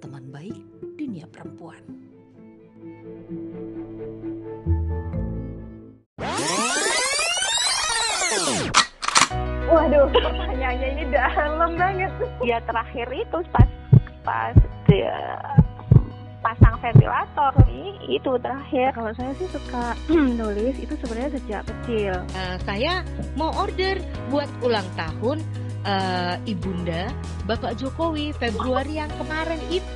teman baik dunia perempuan. Waduh, pertanyaannya ini dalam banget. Ya terakhir itu pas pas dia pasang ventilator ini itu terakhir. Kalau saya sih suka nulis itu sebenarnya sejak kecil. Uh, saya mau order buat ulang tahun uh, ibunda Bapak Jokowi Februari yang kemarin itu.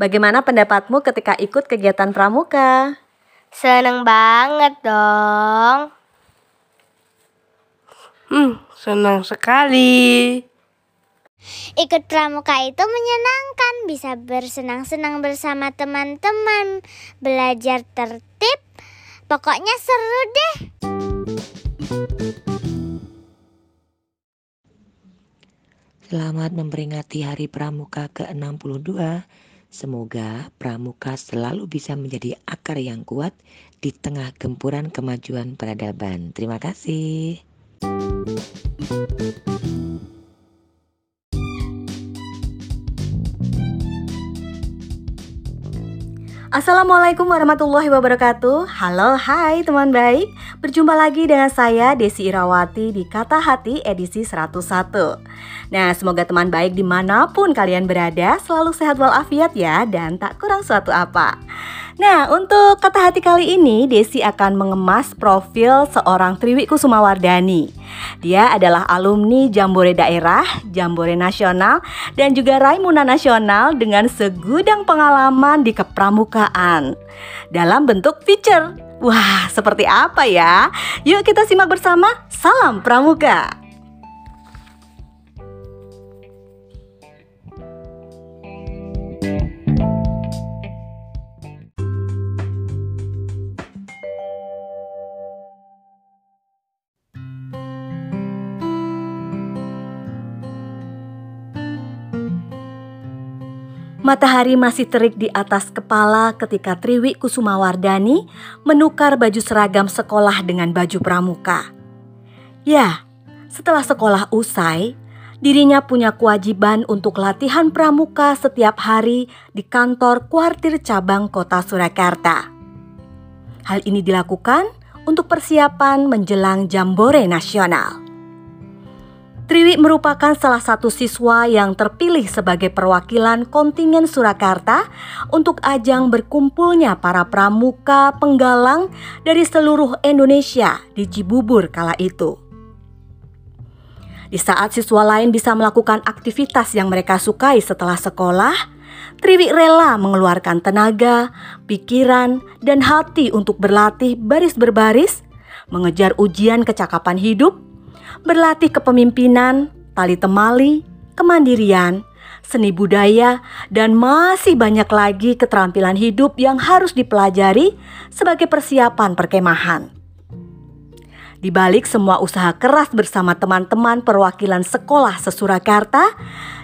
Bagaimana pendapatmu ketika ikut kegiatan pramuka? Seneng banget dong. Hmm, senang sekali. Ikut pramuka itu menyenangkan, bisa bersenang-senang bersama teman-teman, belajar tertib, pokoknya seru deh. Selamat memperingati Hari Pramuka ke-62. Semoga Pramuka selalu bisa menjadi akar yang kuat di tengah gempuran kemajuan peradaban. Terima kasih. Assalamualaikum warahmatullahi wabarakatuh Halo hai teman baik Berjumpa lagi dengan saya Desi Irawati di Kata Hati edisi 101 Nah semoga teman baik di mana pun kalian berada Selalu sehat walafiat ya dan tak kurang suatu apa Nah, untuk kata hati kali ini, Desi akan mengemas profil seorang Triwi Kusumawardani. Dia adalah alumni Jambore Daerah, Jambore Nasional, dan juga Raimuna Nasional dengan segudang pengalaman di kepramukaan dalam bentuk feature. Wah, seperti apa ya? Yuk kita simak bersama. Salam Pramuka. Matahari masih terik di atas kepala ketika Triwi Kusumawardani menukar baju seragam sekolah dengan baju pramuka. Ya, setelah sekolah usai, dirinya punya kewajiban untuk latihan pramuka setiap hari di kantor kuartir cabang kota Surakarta. Hal ini dilakukan untuk persiapan menjelang Jambore Nasional. Triwi merupakan salah satu siswa yang terpilih sebagai perwakilan kontingen Surakarta untuk ajang berkumpulnya para pramuka penggalang dari seluruh Indonesia di Cibubur kala itu. Di saat siswa lain bisa melakukan aktivitas yang mereka sukai setelah sekolah, Triwi rela mengeluarkan tenaga, pikiran, dan hati untuk berlatih baris berbaris, mengejar ujian kecakapan hidup, berlatih kepemimpinan, tali temali, kemandirian, seni budaya, dan masih banyak lagi keterampilan hidup yang harus dipelajari sebagai persiapan perkemahan. Di balik semua usaha keras bersama teman-teman perwakilan sekolah sesurakarta,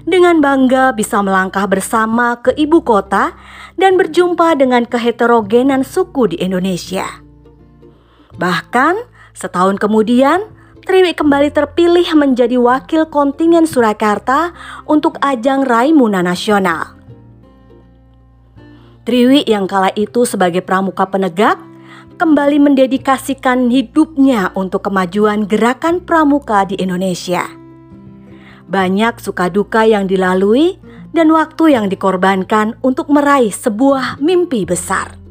dengan bangga bisa melangkah bersama ke ibu kota dan berjumpa dengan keheterogenan suku di Indonesia. Bahkan setahun kemudian, Triwi kembali terpilih menjadi wakil kontingen Surakarta untuk ajang Raimuna Nasional. Triwi yang kala itu sebagai pramuka penegak kembali mendedikasikan hidupnya untuk kemajuan gerakan pramuka di Indonesia. Banyak suka duka yang dilalui dan waktu yang dikorbankan untuk meraih sebuah mimpi besar.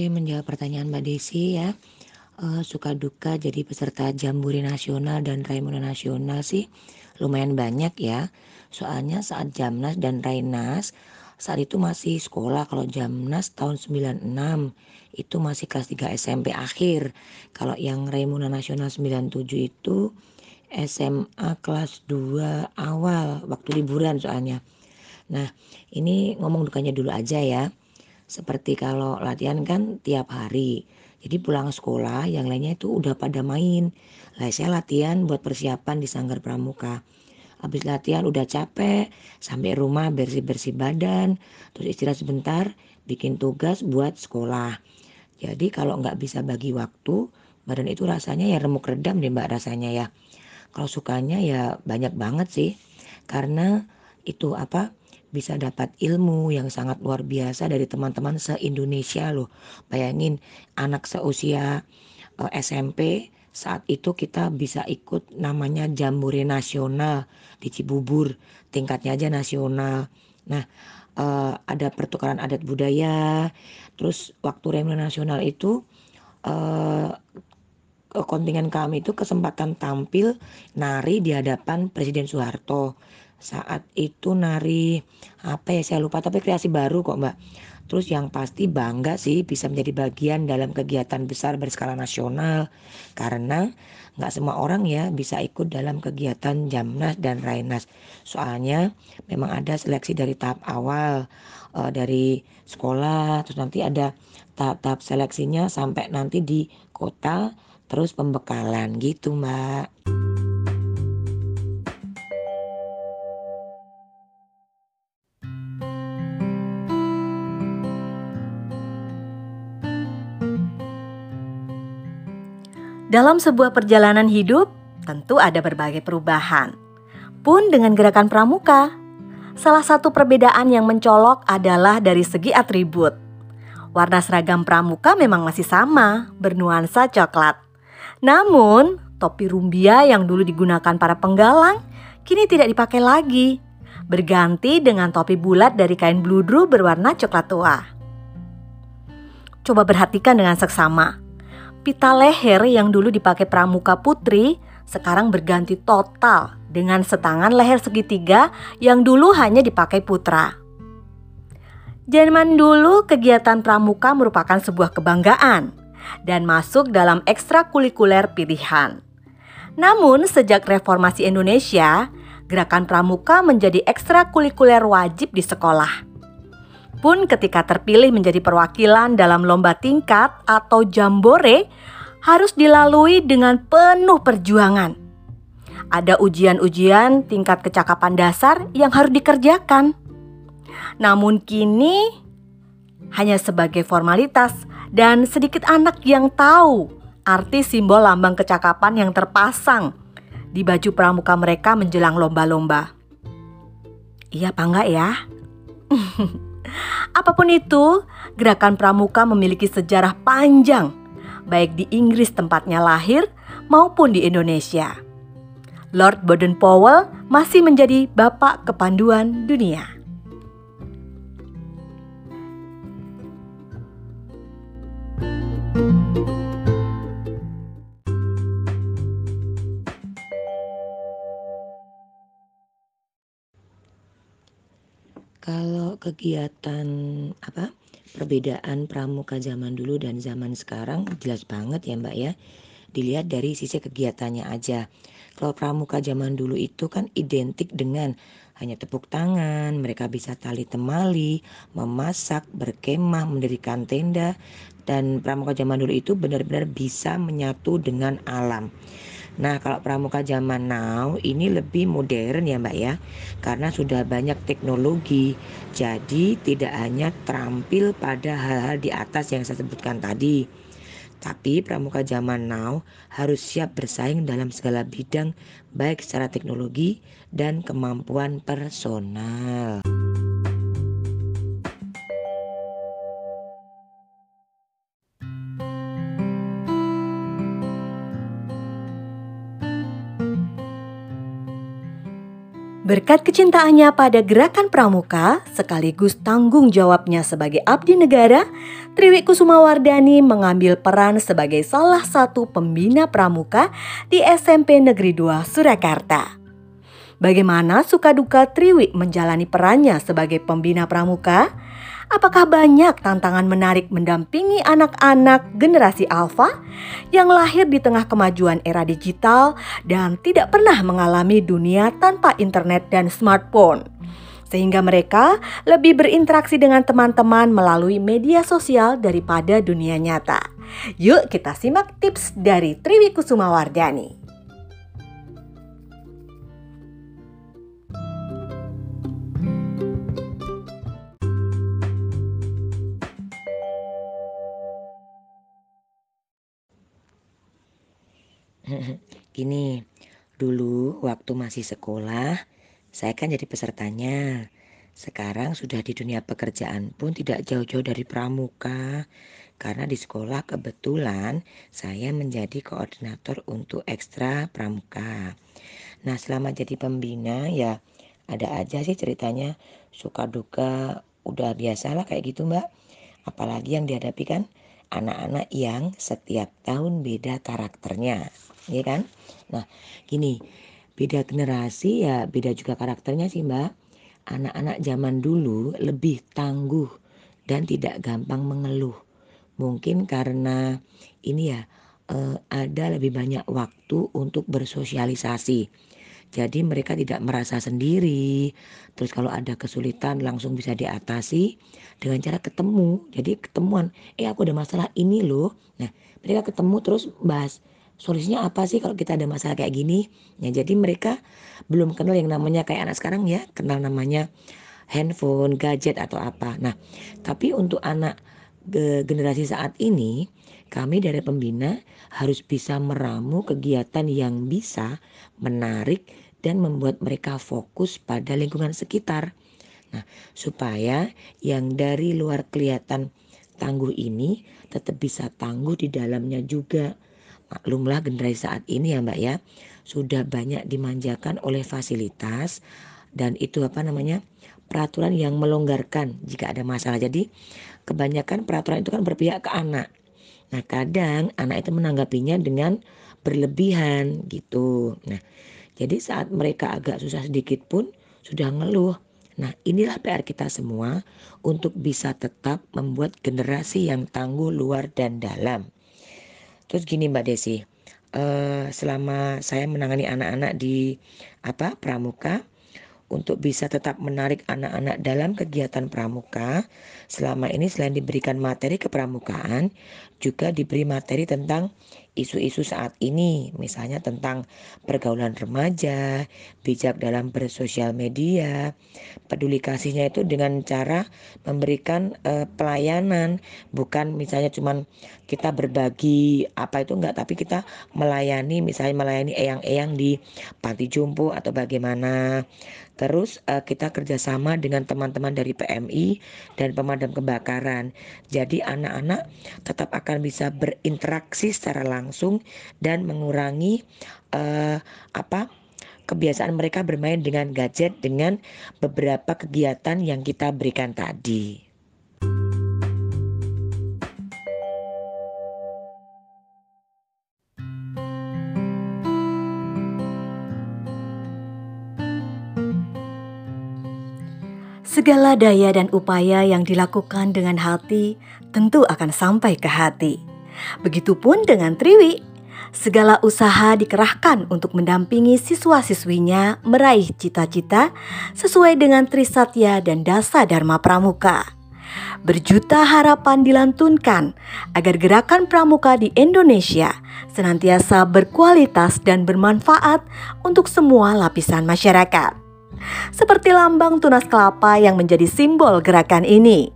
Oke, menjawab pertanyaan Mbak Desi ya. Uh, suka duka jadi peserta Jambore Nasional dan Raimuna Nasional sih lumayan banyak ya. Soalnya saat Jamnas dan Rainas saat itu masih sekolah kalau Jamnas tahun 96 itu masih kelas 3 SMP akhir. Kalau yang Raimuna Nasional 97 itu SMA kelas 2 awal waktu liburan soalnya. Nah, ini ngomong dukanya dulu aja ya. Seperti kalau latihan kan tiap hari. Jadi pulang sekolah yang lainnya itu udah pada main. Lah saya latihan buat persiapan di Sanggar Pramuka. Habis latihan udah capek, sampai rumah bersih-bersih badan, terus istirahat sebentar, bikin tugas buat sekolah. Jadi kalau nggak bisa bagi waktu, badan itu rasanya ya remuk redam deh mbak rasanya ya. Kalau sukanya ya banyak banget sih. Karena itu apa bisa dapat ilmu yang sangat luar biasa dari teman-teman se-Indonesia loh. Bayangin anak seusia uh, eh, SMP saat itu kita bisa ikut namanya Jambore Nasional di Cibubur, tingkatnya aja nasional. Nah, uh, ada pertukaran adat budaya. Terus waktu Remo Nasional itu uh, kontingen kami itu kesempatan tampil nari di hadapan Presiden Soeharto saat itu nari apa ya saya lupa tapi kreasi baru kok mbak terus yang pasti bangga sih bisa menjadi bagian dalam kegiatan besar berskala nasional karena nggak semua orang ya bisa ikut dalam kegiatan Jamnas dan Rainas soalnya memang ada seleksi dari tahap awal uh, dari sekolah terus nanti ada tahap-tahap seleksinya sampai nanti di kota terus pembekalan gitu mbak. Dalam sebuah perjalanan hidup, tentu ada berbagai perubahan. Pun dengan gerakan pramuka, salah satu perbedaan yang mencolok adalah dari segi atribut. Warna seragam pramuka memang masih sama, bernuansa coklat. Namun, topi rumbia yang dulu digunakan para penggalang kini tidak dipakai lagi, berganti dengan topi bulat dari kain bludru berwarna coklat tua. Coba perhatikan dengan seksama Pita leher yang dulu dipakai pramuka putri sekarang berganti total dengan setangan leher segitiga yang dulu hanya dipakai putra. Zaman dulu kegiatan pramuka merupakan sebuah kebanggaan dan masuk dalam ekstrakurikuler pilihan. Namun sejak reformasi Indonesia, gerakan pramuka menjadi ekstrakurikuler wajib di sekolah pun ketika terpilih menjadi perwakilan dalam lomba tingkat atau jambore harus dilalui dengan penuh perjuangan. Ada ujian-ujian tingkat kecakapan dasar yang harus dikerjakan. Namun kini hanya sebagai formalitas dan sedikit anak yang tahu arti simbol lambang kecakapan yang terpasang di baju pramuka mereka menjelang lomba-lomba. Iya apa enggak ya? Apa pun itu, gerakan pramuka memiliki sejarah panjang, baik di Inggris tempatnya lahir maupun di Indonesia. Lord Baden-Powell masih menjadi bapak kepanduan dunia. Kalau kegiatan apa perbedaan pramuka zaman dulu dan zaman sekarang jelas banget ya Mbak ya. Dilihat dari sisi kegiatannya aja. Kalau pramuka zaman dulu itu kan identik dengan hanya tepuk tangan, mereka bisa tali temali, memasak, berkemah, mendirikan tenda, dan pramuka zaman dulu itu benar-benar bisa menyatu dengan alam. Nah, kalau pramuka zaman now ini lebih modern ya, Mbak ya. Karena sudah banyak teknologi. Jadi tidak hanya terampil pada hal-hal di atas yang saya sebutkan tadi. Tapi pramuka zaman now harus siap bersaing dalam segala bidang baik secara teknologi dan kemampuan personal. Berkat kecintaannya pada gerakan pramuka, sekaligus tanggung jawabnya sebagai abdi negara, Triwi Kusumawardani mengambil peran sebagai salah satu pembina pramuka di SMP Negeri 2 Surakarta. Bagaimana suka duka Triwi menjalani perannya sebagai pembina pramuka? Apakah banyak tantangan menarik mendampingi anak-anak generasi alfa yang lahir di tengah kemajuan era digital dan tidak pernah mengalami dunia tanpa internet dan smartphone? Sehingga mereka lebih berinteraksi dengan teman-teman melalui media sosial daripada dunia nyata. Yuk kita simak tips dari Triwi Kusumawardani. Gini, dulu waktu masih sekolah, saya kan jadi pesertanya. Sekarang sudah di dunia pekerjaan pun tidak jauh-jauh dari pramuka. Karena di sekolah kebetulan saya menjadi koordinator untuk ekstra pramuka. Nah selama jadi pembina ya ada aja sih ceritanya suka duka udah biasalah kayak gitu mbak. Apalagi yang dihadapi kan anak-anak yang setiap tahun beda karakternya ya kan? Nah, gini, beda generasi ya beda juga karakternya sih Mbak. Anak-anak zaman dulu lebih tangguh dan tidak gampang mengeluh. Mungkin karena ini ya eh, ada lebih banyak waktu untuk bersosialisasi. Jadi mereka tidak merasa sendiri. Terus kalau ada kesulitan langsung bisa diatasi dengan cara ketemu. Jadi ketemuan, eh aku ada masalah ini loh. Nah mereka ketemu terus bahas solusinya apa sih kalau kita ada masalah kayak gini ya jadi mereka belum kenal yang namanya kayak anak sekarang ya kenal namanya handphone gadget atau apa nah tapi untuk anak generasi saat ini kami dari pembina harus bisa meramu kegiatan yang bisa menarik dan membuat mereka fokus pada lingkungan sekitar. Nah, supaya yang dari luar kelihatan tangguh ini tetap bisa tangguh di dalamnya juga. Maklumlah generasi saat ini ya Mbak ya, sudah banyak dimanjakan oleh fasilitas dan itu apa namanya? peraturan yang melonggarkan jika ada masalah. Jadi kebanyakan peraturan itu kan berpihak ke anak. Nah, kadang anak itu menanggapinya dengan berlebihan gitu. Nah, jadi saat mereka agak susah sedikit pun sudah ngeluh. Nah, inilah PR kita semua untuk bisa tetap membuat generasi yang tangguh luar dan dalam. Terus gini Mbak Desi, uh, selama saya menangani anak-anak di apa pramuka, untuk bisa tetap menarik anak-anak dalam kegiatan pramuka. Selama ini selain diberikan materi kepramukaan, juga diberi materi tentang isu-isu saat ini, misalnya tentang pergaulan remaja, bijak dalam bersosial media, peduli kasihnya itu dengan cara memberikan uh, pelayanan, bukan misalnya cuman kita berbagi apa itu enggak, tapi kita melayani, misalnya melayani eyang-eyang di panti jompo atau bagaimana. Terus uh, kita kerjasama dengan teman-teman dari PMI dan pemadam kebakaran. Jadi anak-anak tetap akan bisa berinteraksi secara langsung dan mengurangi uh, apa kebiasaan mereka bermain dengan gadget dengan beberapa kegiatan yang kita berikan tadi. Segala daya dan upaya yang dilakukan dengan hati tentu akan sampai ke hati. Begitupun dengan Triwi. Segala usaha dikerahkan untuk mendampingi siswa-siswinya meraih cita-cita sesuai dengan Trisatya dan Dasa Dharma Pramuka. Berjuta harapan dilantunkan agar gerakan pramuka di Indonesia senantiasa berkualitas dan bermanfaat untuk semua lapisan masyarakat seperti lambang tunas kelapa yang menjadi simbol gerakan ini.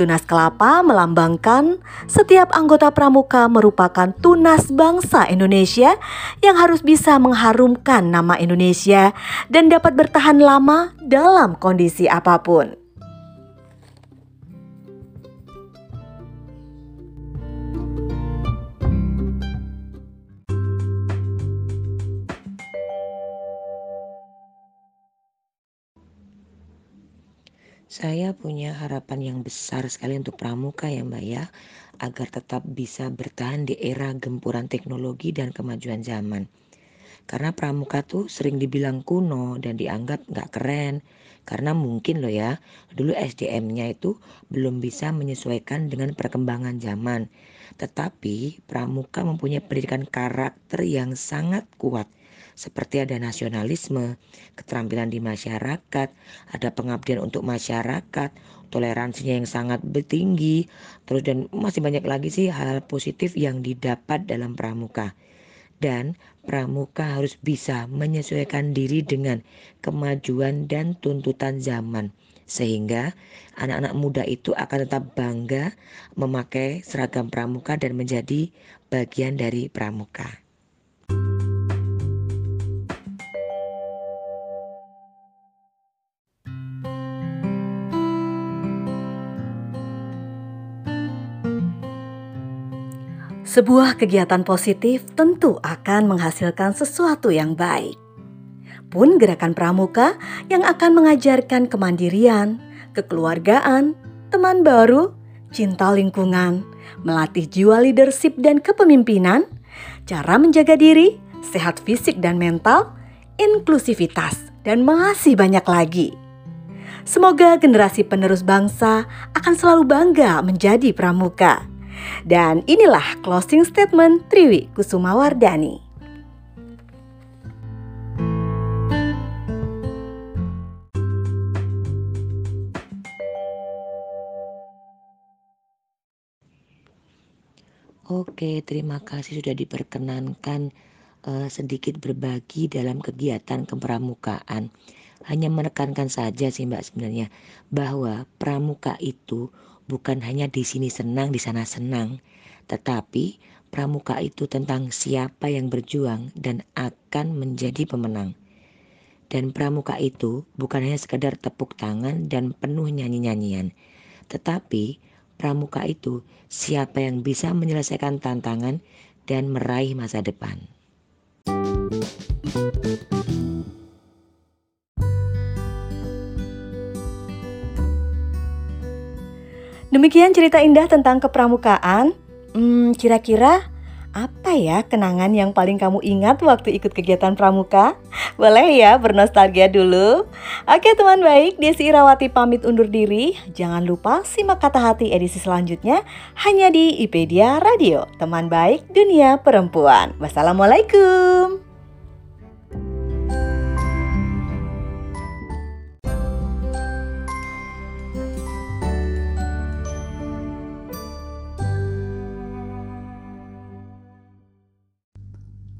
Tunas kelapa melambangkan setiap anggota pramuka merupakan tunas bangsa Indonesia yang harus bisa mengharumkan nama Indonesia dan dapat bertahan lama dalam kondisi apa pun. Saya punya harapan yang besar sekali untuk pramuka ya Mbak ya, agar tetap bisa bertahan di era gempuran teknologi dan kemajuan zaman. Karena pramuka tuh sering dibilang kuno dan dianggap nggak keren, karena mungkin loh ya, dulu SDM-nya itu belum bisa menyesuaikan dengan perkembangan zaman. Tetapi pramuka mempunyai pendidikan karakter yang sangat kuat seperti ada nasionalisme, keterampilan di masyarakat, ada pengabdian untuk masyarakat, toleransinya yang sangat tinggi, terus dan masih banyak lagi sih hal, -hal positif yang didapat dalam pramuka. Dan pramuka harus bisa menyesuaikan diri dengan kemajuan dan tuntutan zaman sehingga anak-anak muda itu akan tetap bangga memakai seragam pramuka dan menjadi bagian dari pramuka. Sebuah kegiatan positif tentu akan menghasilkan sesuatu yang baik. Pun gerakan pramuka yang akan mengajarkan kemandirian, kekeluargaan, teman baru, cinta lingkungan, melatih jiwa leadership dan kepemimpinan, cara menjaga diri, sehat fisik dan mental, inklusivitas, dan masih banyak lagi. Semoga generasi penerus bangsa akan selalu bangga menjadi pramuka dan inilah closing statement Triwi Kusuma Wardani. Oke, terima kasih sudah diperkenankan uh, sedikit berbagi dalam kegiatan kepramukaan. Hanya menekankan saja sih Mbak sebenarnya bahwa pramuka itu bukan hanya di sini senang, di sana senang, tetapi pramuka itu tentang siapa yang berjuang dan akan menjadi pemenang. Dan pramuka itu bukan hanya sekedar tepuk tangan dan penuh nyanyi-nyanyian, tetapi pramuka itu siapa yang bisa menyelesaikan tantangan dan meraih masa depan. Demikian cerita indah tentang kepramukaan. Hmm, kira-kira apa ya kenangan yang paling kamu ingat waktu ikut kegiatan pramuka? Boleh ya bernostalgia dulu? Oke teman baik, Desi Irawati pamit undur diri. Jangan lupa simak kata hati edisi selanjutnya hanya di IPedia Radio, teman baik dunia perempuan. Wassalamualaikum.